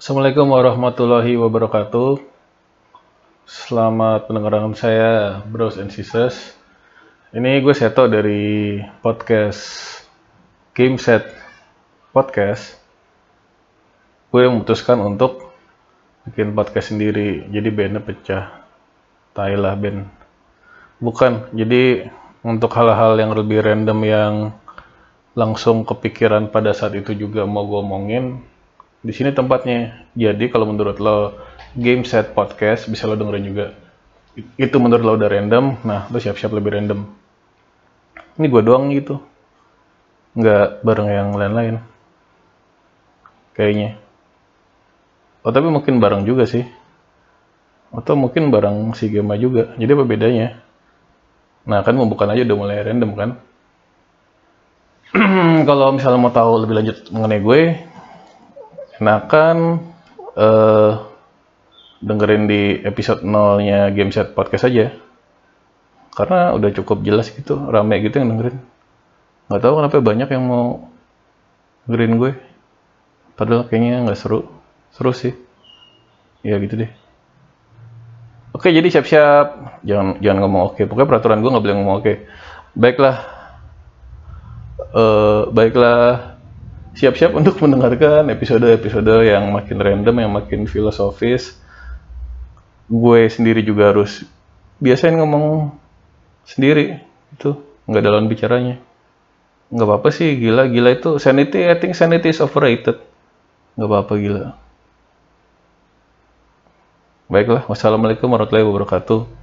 Assalamualaikum warahmatullahi wabarakatuh. Selamat pendengaran saya, Bros and Sisters. Ini gue Seto dari podcast Game Set Podcast. Gue memutuskan untuk bikin podcast sendiri. Jadi bandnya pecah. Thailand band. Bukan. Jadi untuk hal-hal yang lebih random yang langsung kepikiran pada saat itu juga mau gue omongin di sini tempatnya. Jadi kalau menurut lo game set podcast bisa lo dengerin juga. Itu menurut lo udah random, nah lo siap-siap lebih random. Ini gue doang gitu. Nggak bareng yang lain-lain. Kayaknya. Oh tapi mungkin bareng juga sih. Atau mungkin bareng si Gema juga. Jadi apa bedanya? Nah kan pembukaan aja udah mulai random kan. kalau misalnya mau tahu lebih lanjut mengenai gue, enakan eh, dengerin di episode 0-nya Game Set Podcast aja. Karena udah cukup jelas gitu, rame gitu yang dengerin. Nggak tahu kenapa banyak yang mau dengerin gue. Padahal kayaknya nggak seru. Seru sih. Ya gitu deh. Oke, jadi siap-siap. Jangan jangan ngomong oke. Pokoknya peraturan gue nggak boleh ngomong oke. Baiklah. Eh, baiklah siap-siap untuk mendengarkan episode-episode yang makin random, yang makin filosofis. Gue sendiri juga harus biasain ngomong sendiri, itu nggak ada lawan bicaranya. Nggak apa-apa sih, gila, gila itu sanity, I think sanity is overrated. Nggak apa-apa gila. Baiklah, wassalamualaikum warahmatullahi wabarakatuh.